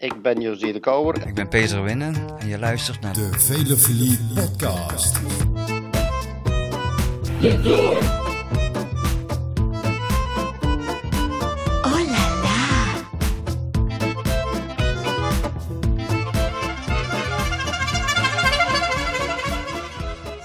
Ik ben Josie de Kouwer. Ik ben Peter Winnen en je luistert naar de Velofilie Podcast. Le Door. Oh la la.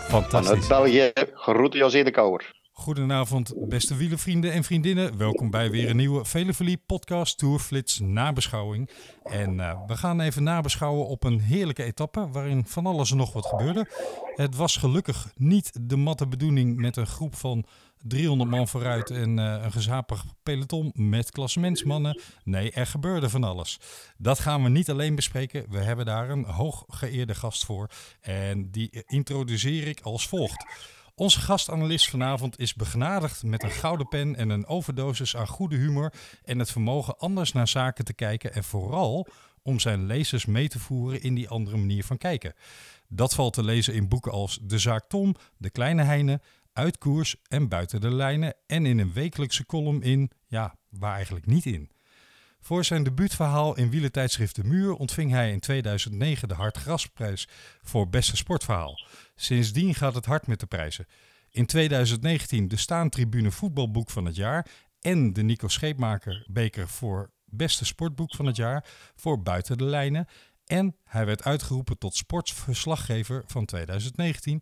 Vanuit Fantastisch. België, groeten Josie de Kouwer. Goedenavond, beste wielervrienden en vriendinnen. Welkom bij weer een nieuwe Velevelie podcast Tourflits nabeschouwing. En eh, we gaan even nabeschouwen op een heerlijke etappe waarin van alles en nog wat gebeurde. Het was gelukkig niet de matte bedoeling met een groep van 300 man vooruit en eh, een gezapig peloton met klassementsmannen. Nee, er gebeurde van alles. Dat gaan we niet alleen bespreken. We hebben daar een hooggeëerde gast voor. En die introduceer ik als volgt. Onze gastanalist vanavond is begenadigd met een gouden pen en een overdosis aan goede humor en het vermogen anders naar zaken te kijken en vooral om zijn lezers mee te voeren in die andere manier van kijken. Dat valt te lezen in boeken als De Zaak Tom, De Kleine Heine, Uit Koers en Buiten de Lijnen en in een wekelijkse column in, ja, waar eigenlijk niet in. Voor zijn debuutverhaal in wielertijdschrift De Muur ontving hij in 2009 de Hartgrasprijs voor beste sportverhaal. Sindsdien gaat het hard met de prijzen. In 2019 de Staantribune voetbalboek van het jaar en de Nico Scheepmaker beker voor beste sportboek van het jaar voor Buiten de Lijnen. En hij werd uitgeroepen tot sportsverslaggever van 2019.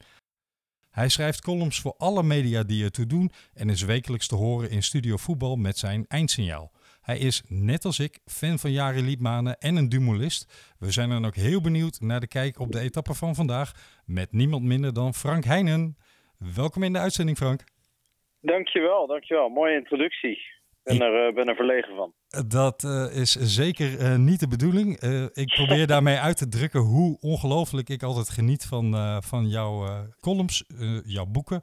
Hij schrijft columns voor alle media die ertoe doen en is wekelijks te horen in Studio Voetbal met zijn eindsignaal. Hij is, net als ik, fan van Jari Liedmanen en een dumolist. We zijn dan ook heel benieuwd naar de kijk op de etappe van vandaag met niemand minder dan Frank Heijnen. Welkom in de uitzending, Frank. Dankjewel, dankjewel. Mooie introductie. Ik ben er, uh, ben er verlegen van. Dat uh, is zeker uh, niet de bedoeling. ik probeer daarmee uit te drukken hoe ongelooflijk ik altijd geniet van, van jouw columns, jouw boeken.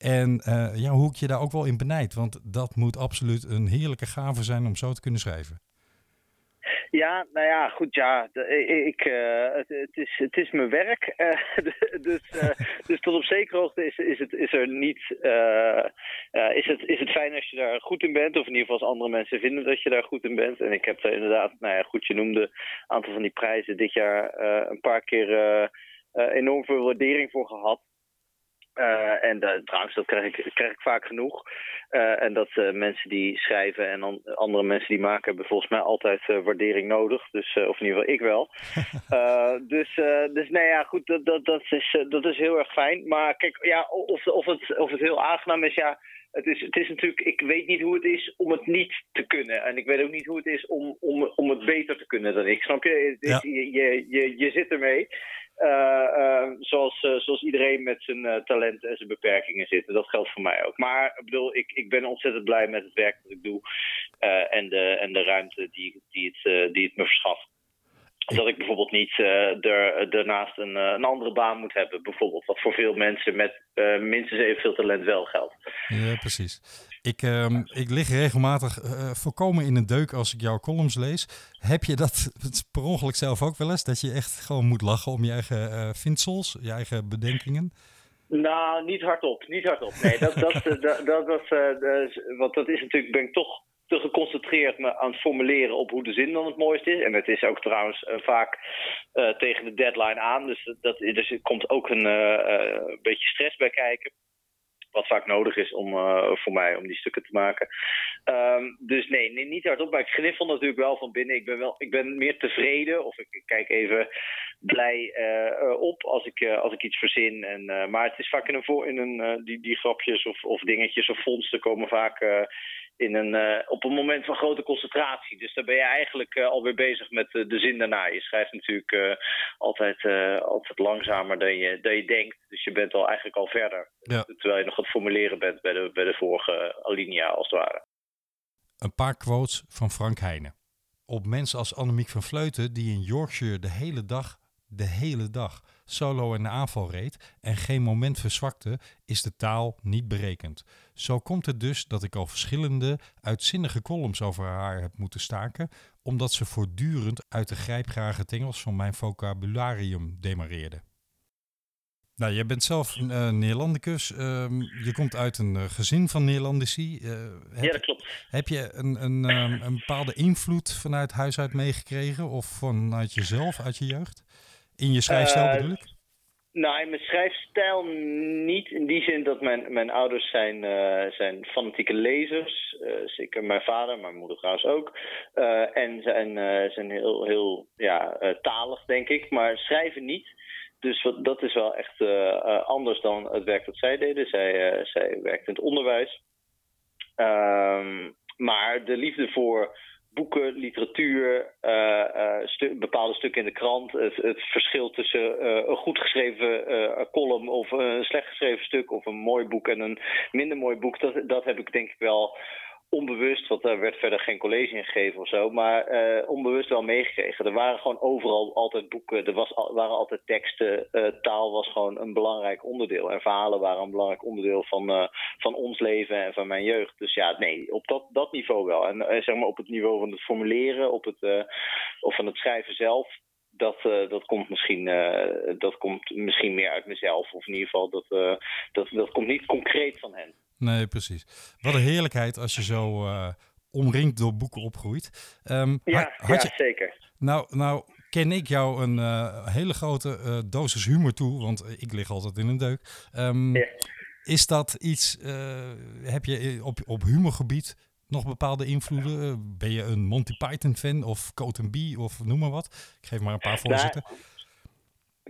En ja, hoe ik je daar ook wel in benijd. Want dat moet absoluut een heerlijke gave zijn om zo te kunnen schrijven. Ja, nou ja, goed, ja. Ik, uh, het, het, is, het is mijn werk. Uh, dus, uh, dus tot op zekere hoogte is, is, het, is er niet. is, het, is het fijn als je daar goed in bent, of in ieder geval als andere mensen vinden dat je daar goed in bent. En ik heb er inderdaad, nou ja, goed, je noemde een aantal van die prijzen dit jaar een paar keer enorm veel waardering voor gehad. Uh, en uh, trouwens, dat krijg ik, krijg ik vaak genoeg. Uh, en dat mensen die schrijven en an andere mensen die maken, hebben volgens mij altijd waardering nodig. Dus, of in ieder geval ik wel. dus, dus nou ja, goed, dat, dat, dat, is, dat is heel erg fijn. Maar kijk, ja, of, of, het, of het heel aangenaam is, ja. Het is, het is natuurlijk, ik weet niet hoe het is om het niet te kunnen. En ik weet ook niet hoe het is om, om, om het beter te kunnen dan ik. Snap je? Ja. Je, je, je, je zit ermee. Uh, uh, zoals, uh, zoals iedereen met zijn talenten en zijn beperkingen zit. Dat geldt voor mij ook. Maar ik bedoel, ik, ik ben ontzettend blij met het werk dat ik doe en, de, en de ruimte die, die, het, die het me verschaft. Dat ik bijvoorbeeld niet er, daarnaast een, een andere baan moet hebben, bijvoorbeeld. Wat voor veel mensen met minstens evenveel talent wel geldt. Ja, precies. Ik, uh, ik lig regelmatig uh, voorkomen in een deuk als ik jouw columns lees. Heb je dat per ongeluk zelf ook wel eens? Dat je echt gewoon moet lachen om je eigen uh, vindsels, je eigen bedenkingen? Nou, niet hardop. Niet hardop. Nee, dat, dat, dat, dat, dat, dat, want dat is natuurlijk, ben ik toch te geconcentreerd me aan het formuleren op hoe de zin dan het mooiste is. En het is ook trouwens uh, vaak uh, tegen de deadline aan. Dus, dat, dus er komt ook een uh, beetje stress bij kijken. Wat vaak nodig is om, uh, voor mij om die stukken te maken. Um, dus nee, niet hardop. Maar ik gniffel natuurlijk wel van binnen. Ik ben, wel, ik ben meer tevreden. Of ik, kijk even blij uh, op als ik, als ik iets verzin. En, maar het is vaak in een, voor, in een die, die grapjes of, of dingetjes of vondsten komen vaak in een, uh, op een moment van grote concentratie. Dus dan ben je eigenlijk uh, alweer bezig met uh, de zin daarna. Je schrijft natuurlijk altijd, altijd langzamer dan je, dan je denkt. Dus je bent al eigenlijk al verder. Ja. Terwijl je nog aan het formuleren bent bij de, bij de vorige alinea, als het ware. Een paar quotes van Frank Heijnen. Op mensen als Annemiek van Vleuten, die in Yorkshire de hele dag, de hele dag, solo in de aanval reed en geen moment verzwakte, is de taal niet berekend. Zo komt het dus dat ik al verschillende uitzinnige columns over haar heb moeten staken, omdat ze voortdurend uit de grijpgrage tengels van mijn vocabularium demareerde. Nou, jij bent zelf uh, Neerlandicus. Ehm, je komt uit een uh, gezin van Neerlandici. Uh, heb, ja, dat klopt. Heb je een, een, um, een bepaalde invloed vanuit huis uit meegekregen? Of vanuit jezelf, uit je jeugd? In je schrijfstijl bedoel ik? Nou, in mijn schrijfstijl niet. In die zin dat mijn, mijn ouders zijn, zijn fanatieke lezers. zeker mijn vader, mijn moeder trouwens ook. en zijn, zijn heel, heel ja, talig, denk ik. Maar schrijven niet. Dus wat, dat is wel echt uh, anders dan het werk dat zij deden. Zij, uh, zij werkte in het onderwijs. Um, maar de liefde voor boeken, literatuur, stu bepaalde stukken in de krant, het, het verschil tussen een goed geschreven column of een slecht geschreven stuk of een mooi boek en een minder mooi boek, dat, dat heb ik denk ik wel onbewust, want daar werd verder geen college in gegeven of zo, maar uh, onbewust wel meegekregen. Er waren gewoon overal altijd boeken, er was, waren altijd teksten, uh, taal was gewoon een belangrijk onderdeel. En verhalen waren een belangrijk onderdeel van, uh, van ons leven en van mijn jeugd. Dus ja, nee, op dat, dat niveau wel. En zeg maar op het niveau van het formuleren, op het, of van het schrijven zelf, dat, dat, komt misschien, dat komt misschien meer uit mezelf. Of in ieder geval, dat, dat, dat komt niet concreet van hen. Nee, precies. Wat een heerlijkheid als je zo omringd door boeken opgroeit. Um, ja, had, ja, je, zeker. Nou, nou ken ik jou een hele grote dosis humor toe, want ik lig altijd in een deuk. Um, ja. Is dat iets, heb je op, op humorgebied nog bepaalde invloeden? Ben je een Monty Python fan of Coat B of noem maar wat? Ik geef maar een paar voorzitten. Nou,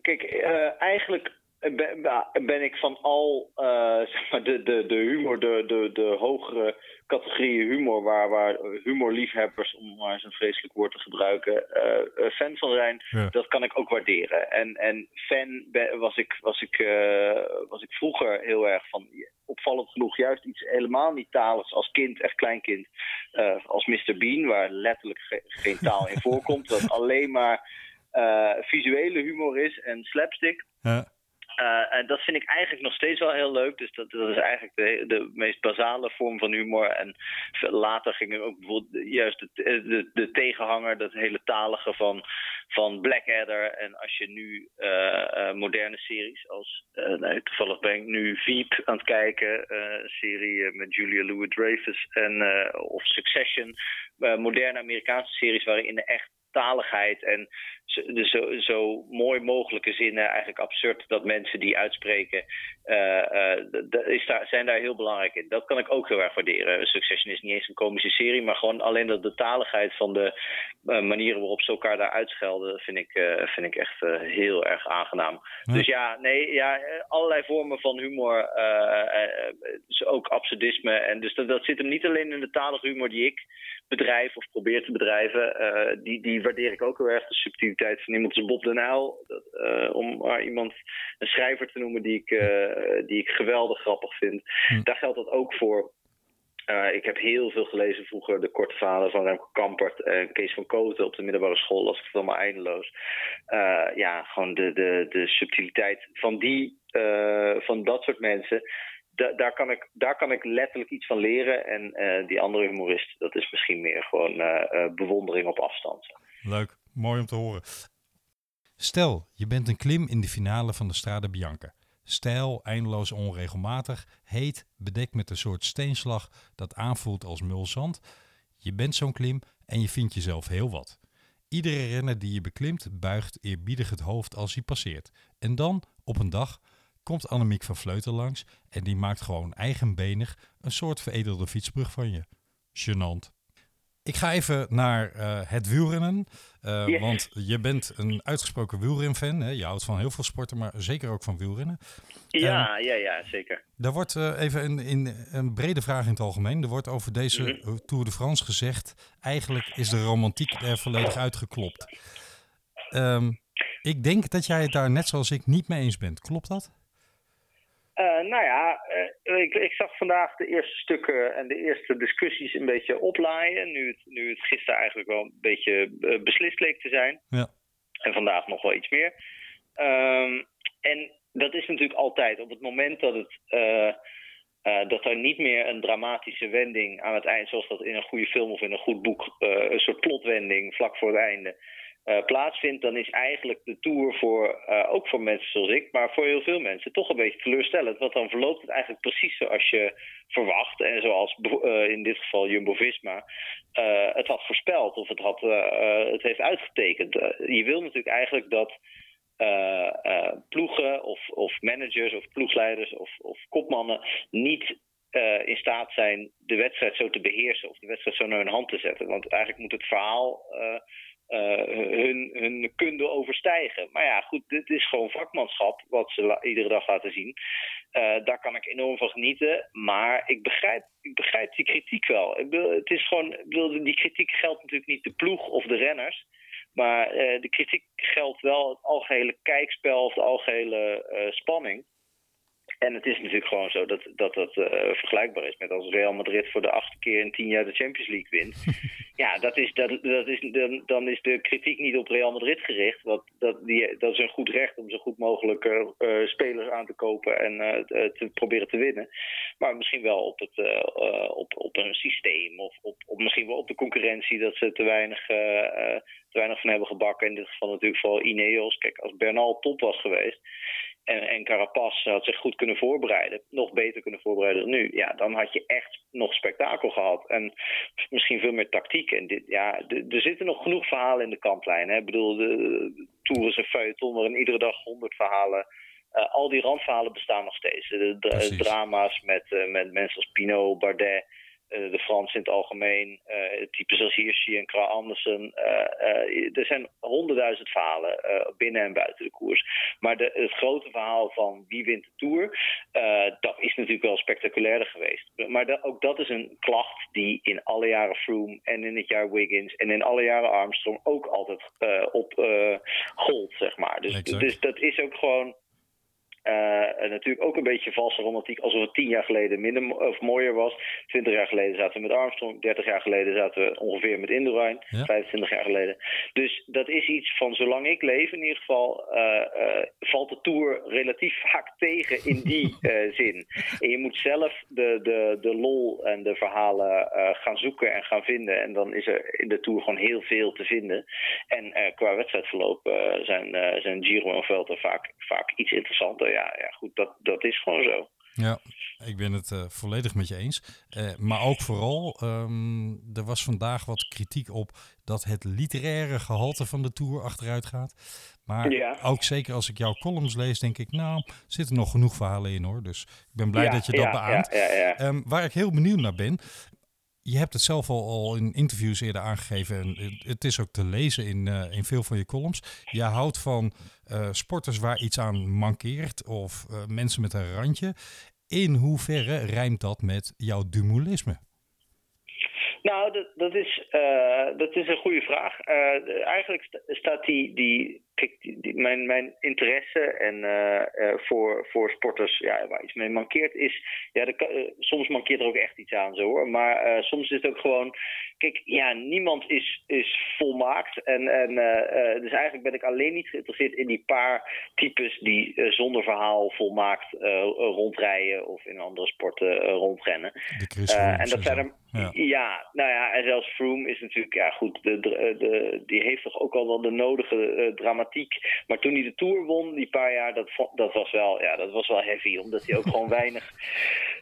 kijk, uh, eigenlijk ben, ben, ik van al uh, zeg maar de, de, de humor, de, de, de hogere categorieën humor, waar, waar humorliefhebbers, om maar eens een vreselijk woord te gebruiken, uh, fan van zijn, dat kan ik ook waarderen. En, en fan ben, was, ik, was, ik, uh, was ik vroeger heel erg van, opvallend genoeg, juist iets helemaal niet taligs als kind, echt kleinkind, als Mr. Bean, waar letterlijk ge geen taal in voorkomt, dat alleen maar visuele humor is en slapstick. Ja. Uh, en dat vind ik eigenlijk nog steeds wel heel leuk. Dus dat, dat is eigenlijk de, de meest basale vorm van humor. En later ging er ook bijvoorbeeld juist de, de, tegenhanger, dat hele talige van, van Blackadder. En als je nu uh, uh, moderne series als, toevallig ben ik nu Veep aan het kijken, een serie met Julia Louis-Dreyfus en of Succession, moderne Amerikaanse series waarin echt taligheid en de zo, zo mooi mogelijke zinnen, eigenlijk absurd dat mensen die uitspreken, uh, uh, is daar, zijn daar heel belangrijk in. Dat kan ik ook heel erg waarderen. Succession is niet eens een komische serie, maar gewoon alleen dat de taligheid van de uh, manieren waarop ze elkaar daar uitschelden, vind ik, vind ik echt heel erg aangenaam. Dus ja, nee, ja, allerlei vormen van humor, dus ook absurdisme. En dus dat, dat zit hem niet alleen in de talige humor die ik bedrijf of probeer te bedrijven, die, die waardeer ik ook heel erg. De subtiliteit van iemand als Bob de Nijl. Uh, om maar iemand, een schrijver te noemen die ik, uh, die ik geweldig grappig vind. Hm. Daar geldt dat ook voor. Uh, ik heb heel veel gelezen vroeger, de korte verhalen van Remco Kampert en Kees van Koten op de middelbare school. Las ik het allemaal eindeloos. ja, gewoon de, de, de subtiliteit van, die, van dat soort mensen daar, kan ik, daar kan ik letterlijk iets van leren. En uh, die andere humorist, dat is misschien meer gewoon uh, bewondering op afstand. Leuk, mooi om te horen. Stel, je bent een klim in de finale van de Strade Bianca. Stijl, eindeloos onregelmatig, heet, bedekt met een soort steenslag dat aanvoelt als mulzand. Je bent zo'n klim en je vindt jezelf heel wat. Iedere renner die je beklimt buigt eerbiedig het hoofd als hij passeert. En dan, op een dag, komt Annemiek van Vleuten langs en die maakt gewoon eigenbenig een soort veredelde fietsbrug van je. Genant. Ik ga even naar uh, het wielrennen. Uh, yes. Want je bent een uitgesproken wielrenfan. Hè? Je houdt van heel veel sporten, maar zeker ook van wielrennen. Ja, um, ja, ja, zeker. Er wordt uh, even een, in, een brede vraag in het algemeen. Er wordt over deze mm -hmm. Tour de France gezegd... eigenlijk is de romantiek er volledig uitgeklopt. Um, ik denk dat jij het daar net zoals ik niet mee eens bent. Klopt dat? Uh, nou ja, uh, ik, ik, zag vandaag de eerste stukken en de eerste discussies een beetje oplaaien. Nu het, nu het gisteren eigenlijk wel een beetje uh, beslist leek te zijn. Ja. En vandaag nog wel iets meer. Um, en dat is natuurlijk altijd op het moment dat het. dat er niet meer een dramatische wending aan het eind, zoals dat in een goede film of in een goed boek, een soort plotwending vlak voor het einde, uh, plaatsvindt, dan is eigenlijk de Tour voor, uh, ook voor mensen zoals ik, maar voor heel veel mensen toch een beetje teleurstellend. Want dan verloopt het eigenlijk precies zoals je verwacht. En zoals uh, in dit geval Jumbo-Visma het had voorspeld of het, had, het heeft uitgetekend. je wil natuurlijk eigenlijk dat ploegen of, of managers of ploegleiders of, of kopmannen niet in staat zijn de wedstrijd zo te beheersen of de wedstrijd zo naar hun hand te zetten. Want eigenlijk moet het verhaal hun, hun kunde overstijgen. Maar ja, goed, dit is gewoon vakmanschap wat ze iedere dag laten zien. daar kan ik enorm van genieten. Maar ik begrijp, ik begrijp die kritiek wel. Het is gewoon, die kritiek geldt natuurlijk niet de ploeg of de renners. Maar de kritiek geldt wel het algehele kijkspel of de algehele spanning. En het is natuurlijk gewoon zo dat dat, dat uh, vergelijkbaar is met als Real Madrid voor de achtste keer in tien jaar de Champions League wint. ja, dat is, dat, dat is, dan, dan is de kritiek niet op Real Madrid gericht. Want dat, die, dat is een goed recht om zo goed mogelijk uh, spelers aan te kopen en uh, te proberen te winnen. Maar misschien wel op, het, op, op een systeem of op, op, misschien wel op de concurrentie dat ze te weinig, te weinig van hebben gebakken. In dit geval natuurlijk vooral Ineos. Kijk, als Bernal top was geweest en, en Carapaz had zich goed kunnen voorbereiden, nog beter kunnen voorbereiden dan nu, ja, dan had je echt nog spektakel gehad. En misschien veel meer tactiek. En dit, ja, er zitten nog genoeg verhalen in de kantlijn. Hè? Ik bedoel, de, de Tour is een feuilleton waarin iedere dag honderd verhalen. Uh, al die randverhalen bestaan nog steeds. De, drama's met, uh, met mensen als Pinot, Bardet. Eh, de Fransen in het algemeen, uh, types als Hirschi en Kra Andersen. Uh, er zijn honderdduizend verhalen binnen en buiten de koers. Maar de, het grote verhaal van wie wint de Tour, dat is natuurlijk wel spectaculairder geweest. Maar de, ook dat is een klacht die in alle jaren Froome en in het jaar Wiggins en in alle jaren Armstrong ook altijd op gold, zeg maar. Dus, dus dat is ook gewoon uh, natuurlijk ook een beetje valse romantiek, alsof het tien jaar geleden minder of mooier was. Twintig jaar geleden zaten we met Armstrong, dertig jaar geleden zaten we ongeveer met Indurain, ja. 25 jaar geleden. Dus dat is iets van zolang ik leef in ieder geval, uh, uh, valt de Tour relatief vaak tegen in die zin. En je moet zelf de, de, de lol en de verhalen gaan zoeken en gaan vinden. En dan is er in de Tour gewoon heel veel te vinden. En qua wedstrijdverloop zijn, zijn Giro en Vuelta vaak, vaak iets interessanter ja, ja goed, dat, dat is gewoon zo. Ja, ik ben het uh, volledig met je eens. Uh, maar ook vooral, um, er was vandaag wat kritiek op dat het literaire gehalte van de Tour achteruit gaat. Maar ja. ook zeker als ik jouw columns lees, denk ik, nou, zitten nog genoeg verhalen in hoor. Dus ik ben blij ja, dat je dat ja, beaamt. Um, waar ik heel benieuwd naar ben, je hebt het zelf al, al in interviews eerder aangegeven. En het is ook te lezen in, uh, in veel van je columns. Je houdt van uh, sporters waar iets aan mankeert. Of uh, mensen met een randje. In hoeverre rijmt dat met jouw dumulisme? Nou, dat, dat, is, dat is een goede vraag. eigenlijk st staat die, die kijk, mijn, mijn interesse en uh, voor, voor sporters ja, waar iets mee mankeert is. Ja, de, uh, soms mankeert er ook echt iets aan zo hoor. Maar soms is het ook gewoon. Kijk, ja, niemand is, is volmaakt. En, en dus eigenlijk ben ik alleen niet geïnteresseerd in die paar types die zonder verhaal volmaakt rondrijden of in andere sporten rondrennen. en dat zijn er. Ja. ja. nou ja, en zelfs Froome is natuurlijk, ja goed, de, de, de, die heeft toch ook al wel de nodige dramatiek maar toen hij de Tour won, die paar jaar, dat, dat, was, wel, ja, dat was wel heavy. Omdat hij ook gewoon weinig,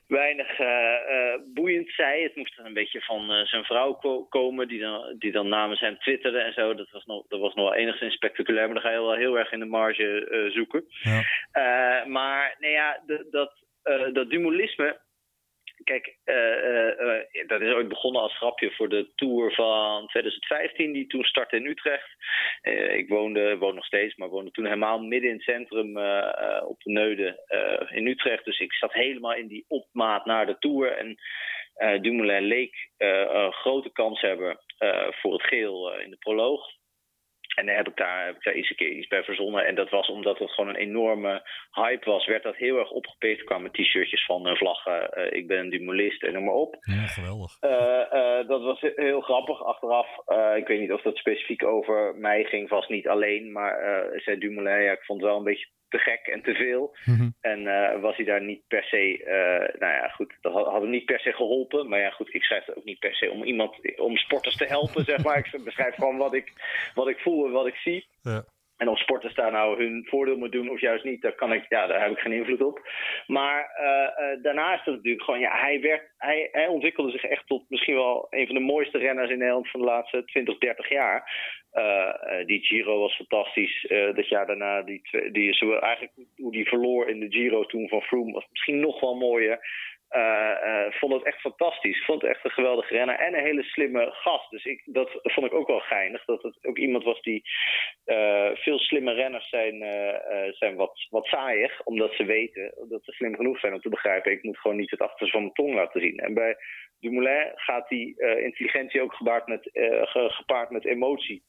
weinig uh, uh, boeiend zei. Het moest er een beetje van uh, zijn vrouw ko komen, die dan, die dan namens hem twitterde en zo. Dat was nog, dat was nog wel enigszins spectaculair, maar dan ga je wel heel erg in de marge zoeken. Ja. maar nee, ja, dat, dat dumulisme Kijk, uh, uh, dat is ooit begonnen als grapje voor de Tour van 2015, die toen startte in Utrecht. ik woonde, woon nog steeds, maar woonde toen helemaal midden in het centrum op de Neude in Utrecht. Dus ik zat helemaal in die opmaat naar de Tour. En Dumoulin leek een grote kans hebben voor het geel in de proloog. En heb ik daar, heb ik daar eens een keer iets bij verzonnen. En dat was omdat het gewoon een enorme hype was. Werd dat heel erg opgepikt. kwamen t-shirtjes van uh, vlaggen. Uh, ik ben een dumolist en noem maar op. Ja, geweldig. Uh, dat was heel grappig achteraf. ik weet niet of dat specifiek over mij ging. Vast niet alleen. Maar zei Dumoulin, ja, ik vond het wel een beetje te gek en te veel. Mm-hmm. En uh, was hij daar niet per se, uh, nou ja, goed, dat had, had, hem niet per se geholpen. Maar ja, goed, ik schrijf het ook niet per se om iemand, om sporters te helpen, zeg maar. Ik beschrijf gewoon wat ik, wat ik voel in wat ik zie. Ja. En of sporters daar nou hun voordeel moet doen of juist niet, daar, kan ik, ja, daar heb ik geen invloed op. Maar uh, uh, daarna is natuurlijk gewoon, ja, hij, werd, hij, hij ontwikkelde zich echt tot misschien wel een van de mooiste renners in Nederland van de laatste 20, 30 jaar. Uh, die Giro was fantastisch. dat jaar daarna, die, die, eigenlijk hoe die verloor in de Giro toen van Froome was misschien nog wel mooier. Uh, uh, vond het echt fantastisch. Vond het echt een geweldige renner en een hele slimme gast. Dus ik, dat vond ik ook wel geinig. Dat het ook iemand was die. Uh, veel slimme renners zijn, zijn wat, wat saaiig, omdat ze weten dat ze slim genoeg zijn om te begrijpen. Ik moet gewoon niet het achterste van mijn tong laten zien. En bij Dumoulin gaat die intelligentie ook gepaard met, gepaard met emotie.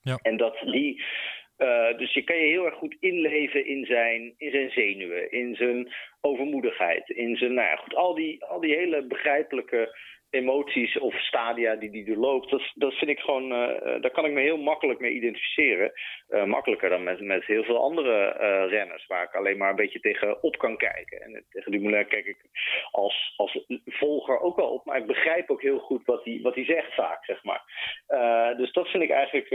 Ja. En dat die uh, dus je kan je heel erg goed inleven in zijn, in zijn zenuwen, in zijn overmoedigheid, in zijn, nou ja, goed, al die, al die hele begrijpelijke emoties of stadia die die doorloopt, dat, dat vind ik gewoon, uh, daar kan ik me heel makkelijk mee identificeren. Uh, makkelijker dan met, met heel veel andere renners, waar ik alleen maar een beetje tegen op kan kijken. En tegen Dumoulin kijk ik als, als volger ook wel op, maar ik begrijp ook heel goed wat hij, wat zegt vaak, zeg maar. dus dat vind ik eigenlijk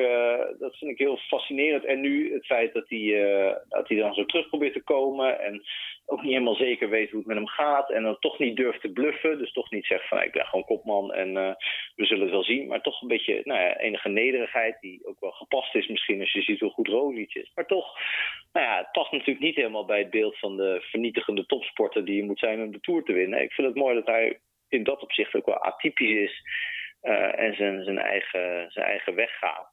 dat vind ik heel fascinerend. En nu het feit dat hij, dat hij dan zo terug probeert te komen en ook niet helemaal zeker weet hoe het met hem gaat. En dan toch niet durft te bluffen. Dus toch niet zegt van ik ben gewoon kopman en uh, we zullen het wel zien. Maar toch een beetje nou ja, enige nederigheid die ook wel gepast is misschien als je ziet hoe goed Roglic is. Maar toch, nou ja, het past natuurlijk niet helemaal bij het beeld van de vernietigende topsporter die je moet zijn om de Tour te winnen. Ik vind het mooi dat hij in dat opzicht ook wel atypisch is. Uh, en zijn, zijn, eigen, zijn eigen weg gaat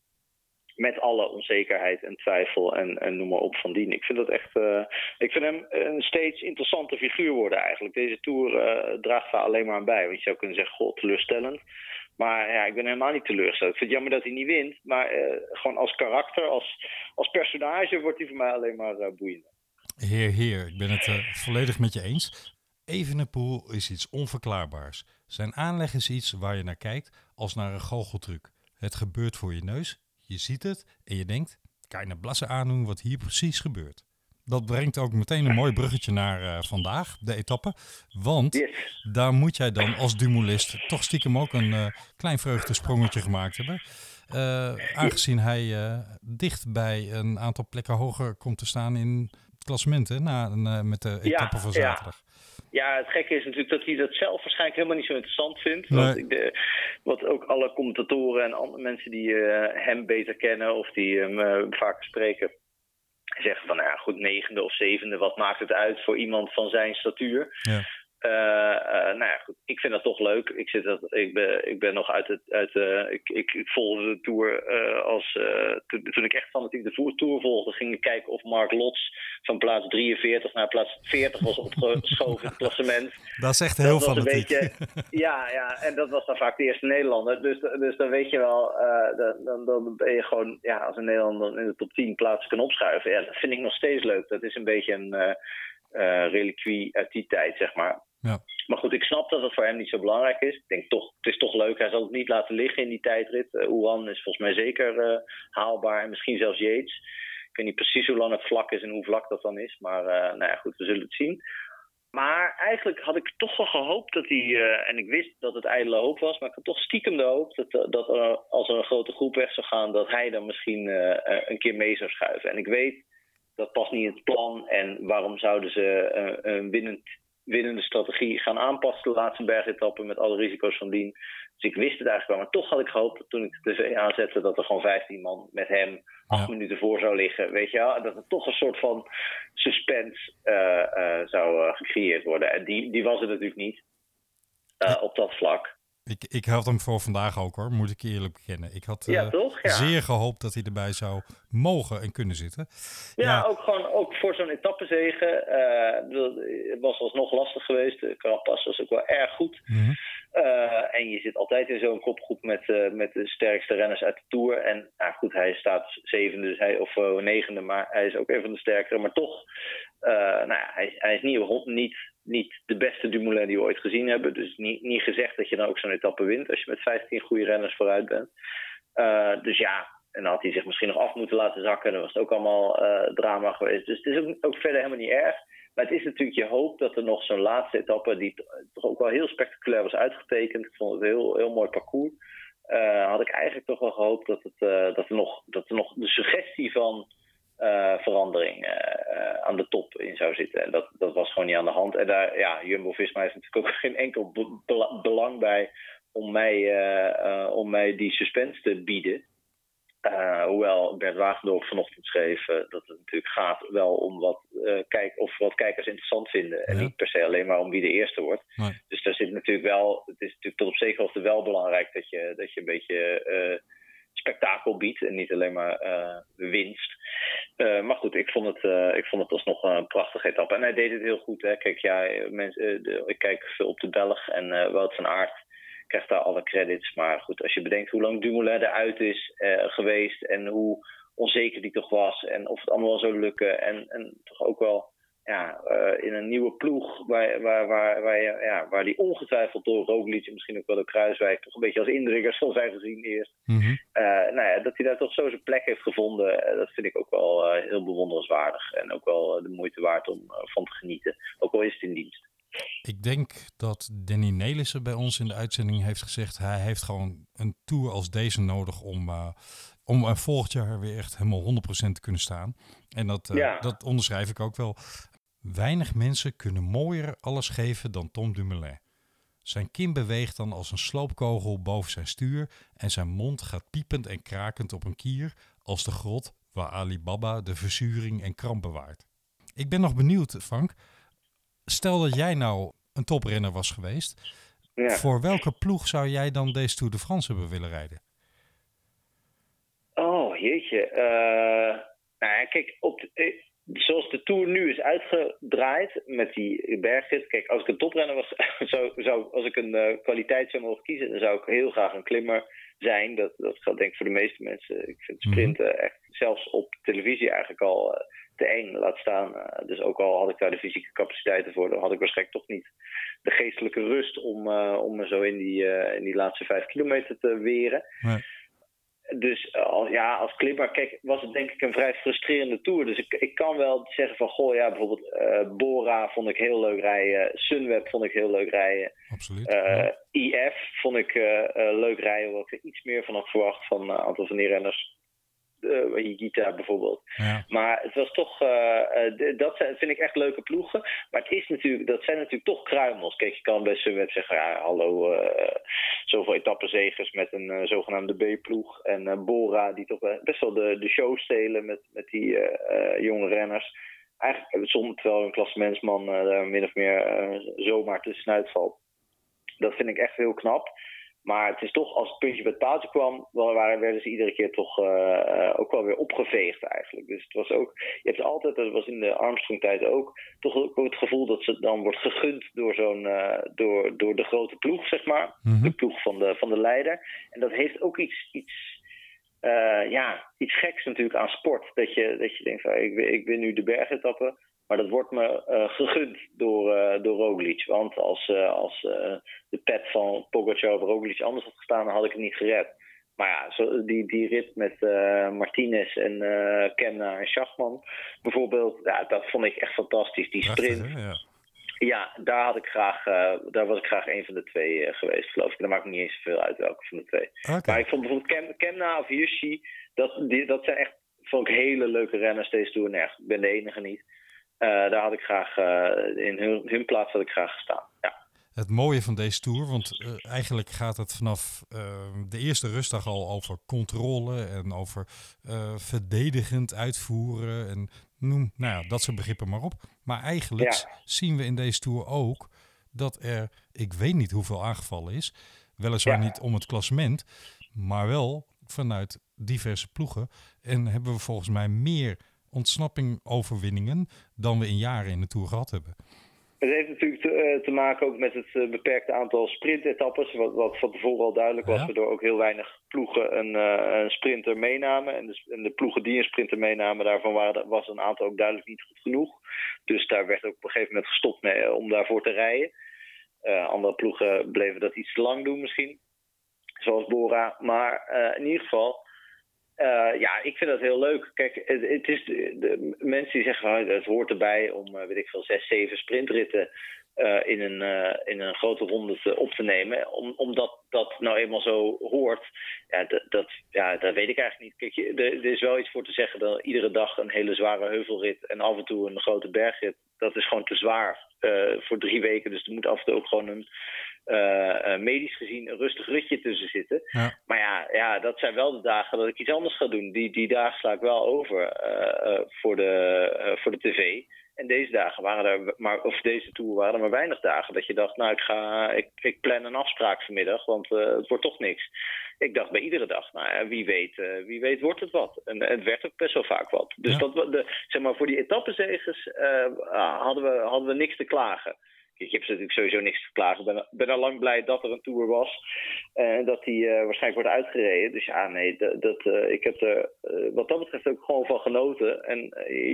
met alle onzekerheid en twijfel en, en noem maar op van dien. Ik vind dat echt. Uh, ik vind hem een steeds interessante figuur worden eigenlijk. Deze tour uh, draagt daar alleen maar aan bij. Want je zou kunnen zeggen, goh, teleurstellend. Maar ja, ik ben helemaal niet teleurgesteld. Ik vind het jammer dat hij niet wint. Maar uh, gewoon als karakter, als, als personage wordt hij voor mij alleen maar boeiend. Heer, heer, ik ben het volledig met je eens. Evenepoel is iets onverklaarbaars. Zijn aanleg is iets waar je naar kijkt als naar een goocheltruc. Het gebeurt voor je neus, je ziet het en je denkt, kan je naar blassen aandoen wat hier precies gebeurt. Dat brengt ook meteen een mooi bruggetje naar uh, vandaag, de etappe. Want yes. daar moet jij dan als dumolist toch stiekem ook een uh, klein vreugdesprongetje gemaakt hebben. Uh, aangezien hij dicht bij een aantal plekken hoger komt te staan in het klassement hè, na, met de etappe ja, van zaterdag. Ja. Het gekke is natuurlijk dat hij dat zelf waarschijnlijk helemaal niet zo interessant vindt. Want de, wat ook alle commentatoren en andere mensen die uh, hem beter kennen of die hem uh, vaker spreken, zeggen van nou ja, goed, negende of zevende, wat maakt het uit voor iemand van zijn statuur? Ja. Uh, uh, nou ja, goed. Ik vind dat toch leuk. Ik, zit dat, ik, ben, ik ben nog uit het. Uit, uh, ik, ik, ik volgde de tour als. Toen, toen, ik echt fanatiek de tour volgde, ging ik kijken of Mark Lots van plaats 43 naar plaats 40 was opgeschoven in het klassement. Dat is echt heel dat was een fanatiek. beetje, ja, ja, en dat was dan vaak de eerste Nederlander. Dus, dus dan weet je wel, dan, dan, dan ben je gewoon, ja, als een Nederlander in de top 10 plaatsen kan opschuiven. Ja, dat vind ik nog steeds leuk. Dat is een beetje een reliquie uit die tijd, zeg maar. Ja. Maar goed, ik snap dat het voor hem niet zo belangrijk is. Ik denk toch, het is toch leuk. Hij zal het niet laten liggen in die tijdrit. Uh, is volgens mij zeker uh, haalbaar. En misschien zelfs Yates. Ik weet niet precies hoe lang het vlak is en hoe vlak dat dan is. Maar uh, nou ja, goed, we zullen het zien. Maar eigenlijk had ik toch wel gehoopt dat hij... en ik wist dat het ijdele hoop was. Maar ik had toch stiekem de hoop dat, dat als er een grote groep weg zou gaan... dat hij dan misschien een keer mee zou schuiven. En ik weet, dat past niet in het plan. En waarom zouden ze een winnend winnende strategie gaan aanpassen de laatste bergetappen met alle risico's van dien. Dus ik wist het eigenlijk wel, maar toch had ik gehoopt dat toen ik de tv aanzette dat er gewoon 15 man met hem acht Ja. minuten voor zou liggen. Weet je wel, dat er toch een soort van suspense uh, uh, zou uh, gecreëerd worden. En die, die was het natuurlijk niet op dat vlak. Ik, ik had hem voor vandaag ook hoor, moet ik eerlijk bekennen. Ik had Ja, eh, toch? Ja. zeer gehoopt dat hij erbij zou mogen en kunnen zitten. Ja, ook gewoon ook voor zo'n etappezegen. eh, het was alsnog lastig geweest. De Carapaz was ook wel erg goed. Mhm. Eh, en je zit altijd in zo'n kopgroep met, met de sterkste renners uit de Tour. En nou goed, hij staat zevende dus hij, of negende, maar hij is ook een van de sterkere. Maar toch, nou ja, hij, hij is niet, niet, niet de beste Dumoulin die we ooit gezien hebben. Dus niet, niet gezegd dat je dan ook zo'n etappe wint als je met 15 goede renners vooruit bent. Eh, dus ja, en dan had hij zich misschien nog af moeten laten zakken. Dan was het ook allemaal eh, drama geweest. Dus het is ook, ook verder helemaal niet erg. Maar het is natuurlijk je hoop dat er nog zo'n laatste etappe, die toch ook wel heel spectaculair was uitgetekend. Ik vond het een heel, heel mooi parcours. had ik eigenlijk toch wel gehoopt dat, het, dat, er, nog, dat er nog de suggestie van verandering aan de top in zou zitten. En dat, dat was gewoon niet aan de hand. En daar, ja, Jumbo-Visma heeft natuurlijk ook geen enkel belang bij om mij, om mij die suspense te bieden. Uh, hoewel Bert Wagendorp vanochtend schreef uh, dat het natuurlijk gaat wel om wat, uh, kijk, of wat kijkers interessant vinden. En niet per se alleen maar om wie de eerste wordt. Nee. Dus daar zit natuurlijk wel, het is natuurlijk tot op zekere hoogte wel belangrijk dat je, dat je een beetje spektakel biedt en niet alleen maar winst. maar goed, ik vond, het, ik vond het alsnog een prachtige etappe. En hij deed het heel goed. Hè. Kijk, ja, mensen, ik kijk veel op de Belg en Wout van Aert krijgt daar alle credits. Maar goed, als je bedenkt hoe lang Dumoulin eruit is uh, geweest en hoe onzeker die toch was en of het allemaal wel zou lukken en, en toch ook wel ja, uh, in een nieuwe ploeg waar, waar, waar, waar, ja, waar die ongetwijfeld door Roglic en misschien ook wel door Kruiswijk toch een beetje als indrukker zal zijn gezien eerst. Mm -hmm. uh, nou ja, dat hij daar toch zo zijn plek heeft gevonden, dat vind ik ook wel heel bewonderenswaardig en ook wel de moeite waard om van te genieten, ook al is het in dienst. Ik denk dat Danny Nelissen bij ons in de uitzending heeft gezegd... hij heeft gewoon een tour als deze nodig om, uh, om uh, volgend jaar weer echt helemaal 100% te kunnen staan. En dat, uh, ja. dat onderschrijf ik ook wel. Weinig mensen kunnen mooier alles geven dan Tom Dumoulin. Zijn kin beweegt dan als een sloopkogel boven zijn stuur... en zijn mond gaat piepend en krakend op een kier... als de grot waar Ali Baba de verzuring en kramp bewaart. Ik ben nog benieuwd, Frank stel dat jij nou een toprenner was geweest. Ja. Voor welke ploeg zou jij dan deze Tour de France hebben willen rijden? Oh, jeetje. Uh, nou ja, kijk, op de, eh, zoals de Tour nu is uitgedraaid met die bergrit. Kijk, als ik een toprenner was, zou, zou, als ik een uh, kwaliteit zou mogen kiezen, dan zou ik heel graag een klimmer zijn. Dat, dat geldt denk ik voor de meeste mensen. Ik vind sprinten mm -hmm. echt, zelfs op televisie eigenlijk al uh, te eng. Laat staan. Uh, dus ook al had ik daar de fysieke capaciteiten voor, dan had ik waarschijnlijk toch niet de geestelijke rust om, om me zo in die, in die laatste vijf kilometer te weren. Nee dus uh, ja, als klimmer, kijk, was het denk ik een vrij frustrerende tour. Dus ik, ik kan wel zeggen van, goh, ja, bijvoorbeeld uh, Bora vond ik heel leuk rijden. Sunweb vond ik heel leuk rijden. Absoluut. Uh, ja. IF vond ik leuk rijden, wat ik er iets meer van had verwacht van een aantal van die renners uh, Higita bijvoorbeeld. Ja. Maar het was toch, uh, uh, dat zijn, vind ik echt leuke ploegen. Maar het is natuurlijk, dat zijn natuurlijk toch kruimels. Kijk, je kan bij Sunweb zeggen, ja, hallo, zoveel etappenzegers met een zogenaamde B-ploeg. En Bora, die toch best wel de, de show stelen met, met die jonge renners. Eigenlijk zonder terwijl een klassementsman daar min of meer zomaar tussenuit valt. Dat vind ik echt heel knap. Maar het is toch, als het puntje bij het paaltje kwam, waren, werden ze iedere keer toch uh, ook wel weer opgeveegd eigenlijk. Dus het was ook, je hebt altijd, dat was in de Armstrong-tijd ook, toch ook het gevoel dat ze dan wordt gegund door zo'n, uh, door, door de grote ploeg, zeg maar. Mm -hmm. De ploeg van de, van de leider. En dat heeft ook iets, iets, ja, iets geks natuurlijk aan sport. Dat je, dat je denkt, van, ik, ik win nu de bergetappen. Maar dat wordt me uh, gegund door, uh, door Roglic. Want als, uh, als de pet van Pogacar of Roglic anders had gestaan, dan had ik het niet gered. Maar ja, zo, die, die rit met Martinez en Kemna en Schachman bijvoorbeeld, ja, dat vond ik echt fantastisch. Die sprint. Prachtig, ja. ja. daar, had ik graag, daar was ik graag een van de twee geweest, geloof ik. Dat maakt me niet eens zoveel uit welke van de twee. Okay. Maar ik vond bijvoorbeeld Kem, Kemna of Hirschi, dat, die, dat zijn echt vond ik hele leuke renners deze toer. Nee, ik ben de enige niet. Uh, daar had ik graag, uh, in hun, hun, plaats had ik graag gestaan. Ja. Het mooie van deze tour, want uh, eigenlijk gaat het vanaf de eerste rustdag al over controle en over verdedigend uitvoeren en noem, nou ja, dat soort begrippen maar op. Maar eigenlijk ja. zien we in deze tour ook dat er, ik weet niet hoeveel aangevallen is, weliswaar ja. niet om het klassement, maar wel vanuit diverse ploegen. En hebben we volgens mij meer ontsnapping-overwinningen dan we in jaren in de Tour gehad hebben. Het heeft natuurlijk te, uh, te maken ook met het uh, beperkte aantal sprintetappes, wat, wat van tevoren al duidelijk was, ja. waardoor ook heel weinig ploegen een, uh, een sprinter meenamen. En de, en de, ploegen die een sprinter meenamen, daarvan waren, was een aantal ook duidelijk niet goed genoeg. Dus daar werd ook op een gegeven moment gestopt mee, om daarvoor te rijden. andere ploegen bleven dat iets te lang doen misschien, zoals Bora. Maar in ieder geval, uh, ja, ik vind dat heel leuk. Kijk, het, het is de, mensen die zeggen van het hoort erbij om, uh, weet ik veel, zes, zeven sprintritten in, een, in een grote ronde op te nemen. Om, omdat dat nou eenmaal zo hoort, ja, dat, dat, ja, dat weet ik eigenlijk niet. Kijk, er, er is wel iets voor te zeggen dat iedere dag een hele zware heuvelrit en af en toe een grote bergrit, dat is gewoon te zwaar voor drie weken. Dus er moet af en toe ook gewoon een uh, medisch gezien een rustig rutje tussen zitten. Ja. Maar ja, ja, dat zijn wel de dagen dat ik iets anders ga doen. Die, die dagen sla ik wel over uh, voor, de, voor de tv. En deze dagen waren er, maar, of deze tour waren er maar weinig dagen. Dat je dacht, nou, ik, ga, ik, ik plan een afspraak vanmiddag, want het wordt toch niks. Ik dacht bij iedere dag, nou ja, wie weet, wie weet wordt het wat. En het werd ook best wel vaak wat. Dus dat, de, zeg maar, voor die etappenzegers hadden, we, hadden we niks te klagen ik heb natuurlijk sowieso niks te klagen. Ik ben, ben al lang blij dat er een tour was. En dat die uh, waarschijnlijk wordt uitgereden. Dus ja, nee, dat, dat uh, ik heb er wat dat betreft ook gewoon van genoten. En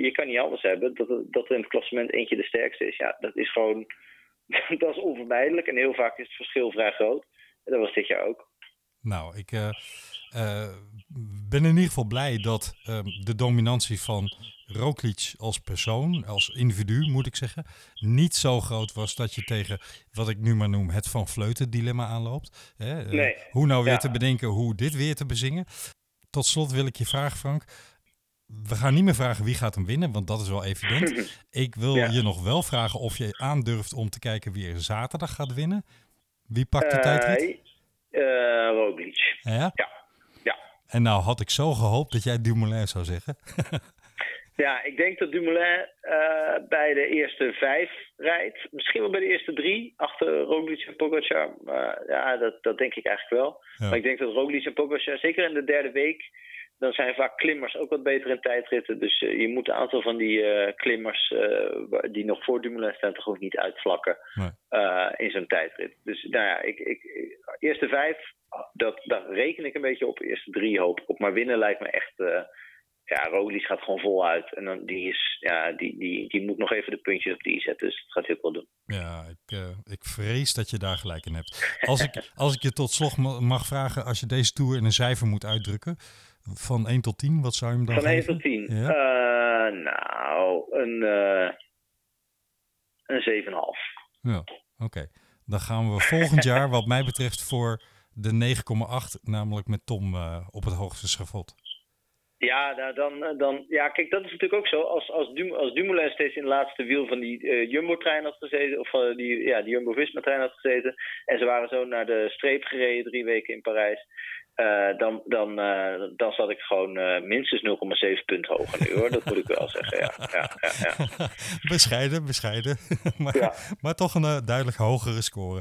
je kan niet alles hebben. Dat, dat er in het klassement eentje de sterkste is. Ja, dat is gewoon. dat is onvermijdelijk. En heel vaak is het verschil vrij groot. En dat was dit jaar ook. Nou, ik ben in ieder geval blij dat ehm, de dominantie van Roglic als persoon, als individu moet ik zeggen, niet zo groot was dat je tegen wat ik nu maar noem het Van Vleuten dilemma aanloopt. Hè? Eh, nee. hoe nou weer te bedenken hoe dit weer te bezingen. Tot slot wil ik je vragen, Frank. We gaan niet meer vragen wie gaat hem winnen, want dat is wel evident. ik wil je nog wel vragen of je aandurft om te kijken wie er zaterdag gaat winnen. Wie pakt de uh, tijdrit? Uh, Roglic. Ja? ja? Ja. En nou had ik zo gehoopt dat jij Dumoulin zou zeggen. Ja, ik denk dat Dumoulin uh, bij de eerste vijf rijdt. Misschien wel bij de eerste drie, achter Roglic en Pogacar. Maar ja, dat, dat denk ik eigenlijk wel. Ja. Maar ik denk dat Roglic en Pogacar, zeker in de derde week... dan zijn vaak klimmers ook wat beter in tijdritten. Dus uh, je moet een aantal van die uh, klimmers die nog voor Dumoulin staan... toch ook niet uitvlakken nee. in zo'n tijdrit. Dus nou ja, ik, ik, eerste vijf, dat, daar reken ik een beetje op. Eerste drie hoop ik op. Maar winnen lijkt me echt ja, Roglic gaat gewoon voluit. En dan, die, is, ja, die, die, die moet nog even de puntjes op die zetten. Dus dat gaat ook wel doen. Ja, ik, uh, ik vrees dat je daar gelijk in hebt. Als ik, als ik je tot slot mag vragen, als je deze tour in een cijfer moet uitdrukken, van 1 tot 10, wat zou je hem dan van geven? Van 1 tot 10? Ja? Uh, nou, een, uh, een 7,5. Ja, oké. Okay. Dan gaan we volgend jaar, wat mij betreft, voor de 9,8, namelijk met Tom op het hoogste schavot. Ja, nou, dan, dan, ja, kijk, dat is natuurlijk ook zo. Als, als, Dum, als Dumoulin steeds in het laatste wiel van die uh, Jumbo-trein had gezeten, of uh, die, ja, die Jumbo-Visma-trein had gezeten, en ze waren zo naar de streep gereden drie weken in Parijs, uh, dan, dan, dan zat ik gewoon minstens 0,7 punt hoger nu hoor. Dat moet ik wel zeggen. Ja, ja, ja, ja. bescheiden, bescheiden. maar, maar toch een duidelijk hogere score.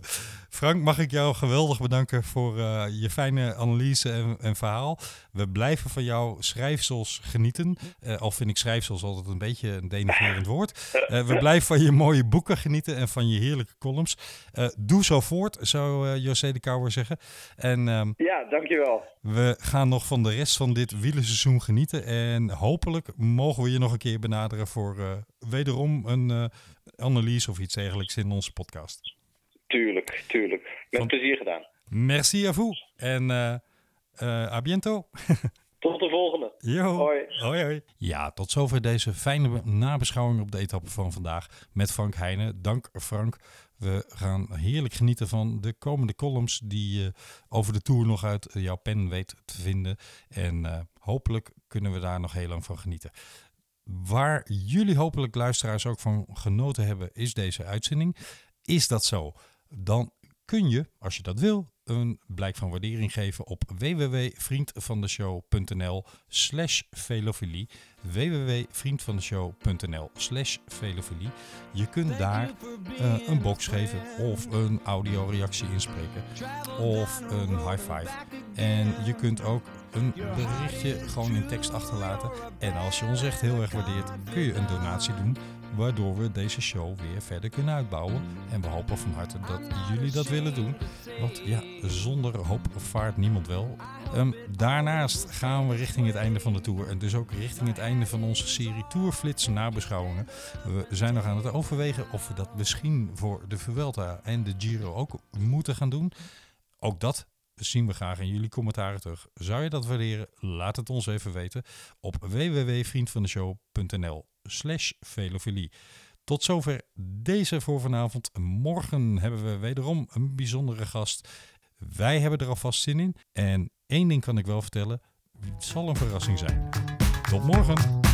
Frank, mag ik jou geweldig bedanken voor je fijne analyse en, en, verhaal. We blijven van jouw schrijfsels genieten. al vind ik schrijfsels altijd een beetje een denigrerend woord. we blijven van je mooie boeken genieten en van je heerlijke columns. doe zo voort, zou José de Kouwer zeggen. En, um, ja, dankjewel. We gaan nog van de rest van dit wielerseizoen genieten. En hopelijk mogen we je nog een keer benaderen voor wederom een analyse of iets dergelijks in onze podcast. Tuurlijk, tuurlijk. Met van... plezier gedaan. Merci à vous. En uh, à biento. Tot de volgende. Yo. Hoi. hoi. Hoi, Ja, tot zover deze fijne nabeschouwing op de etappe van vandaag met Frank Heijnen. Dank Frank. We gaan heerlijk genieten van de komende columns die je over de Tour nog uit jouw pen weet te vinden. En uh, hopelijk kunnen we daar nog heel lang van genieten. Waar jullie hopelijk luisteraars ook van genoten hebben, is deze uitzending. Is dat zo? Dan kun je, als je dat wil, een blijk van waardering geven op www.vriendvandeshow.nl slash velofilie. www.vriendvandeshow.nl slash velofilie. Je kunt daar uh, een box geven of een audioreactie inspreken of een high five. En je kunt ook een berichtje gewoon in tekst achterlaten. En als je ons echt heel erg waardeert, kun je een donatie doen waardoor we deze show weer verder kunnen uitbouwen. En we hopen van harte dat jullie dat willen doen. Want ja, zonder hoop vaart niemand wel. Um, daarnaast gaan we richting het einde van de tour. En dus ook richting het einde van onze serie Tourflits nabeschouwingen. We zijn nog aan het overwegen of we dat misschien voor de Vuelta en de Giro ook moeten gaan doen. Ook dat zien we graag in jullie commentaren terug. Zou je dat waarderen? Laat het ons even weten op www.vriendvandeshow.nl slash velofilie. Tot zover deze voor vanavond. Morgen hebben we wederom een bijzondere gast. Wij hebben er alvast zin in. En één ding kan ik wel vertellen: het zal een verrassing zijn. Tot morgen.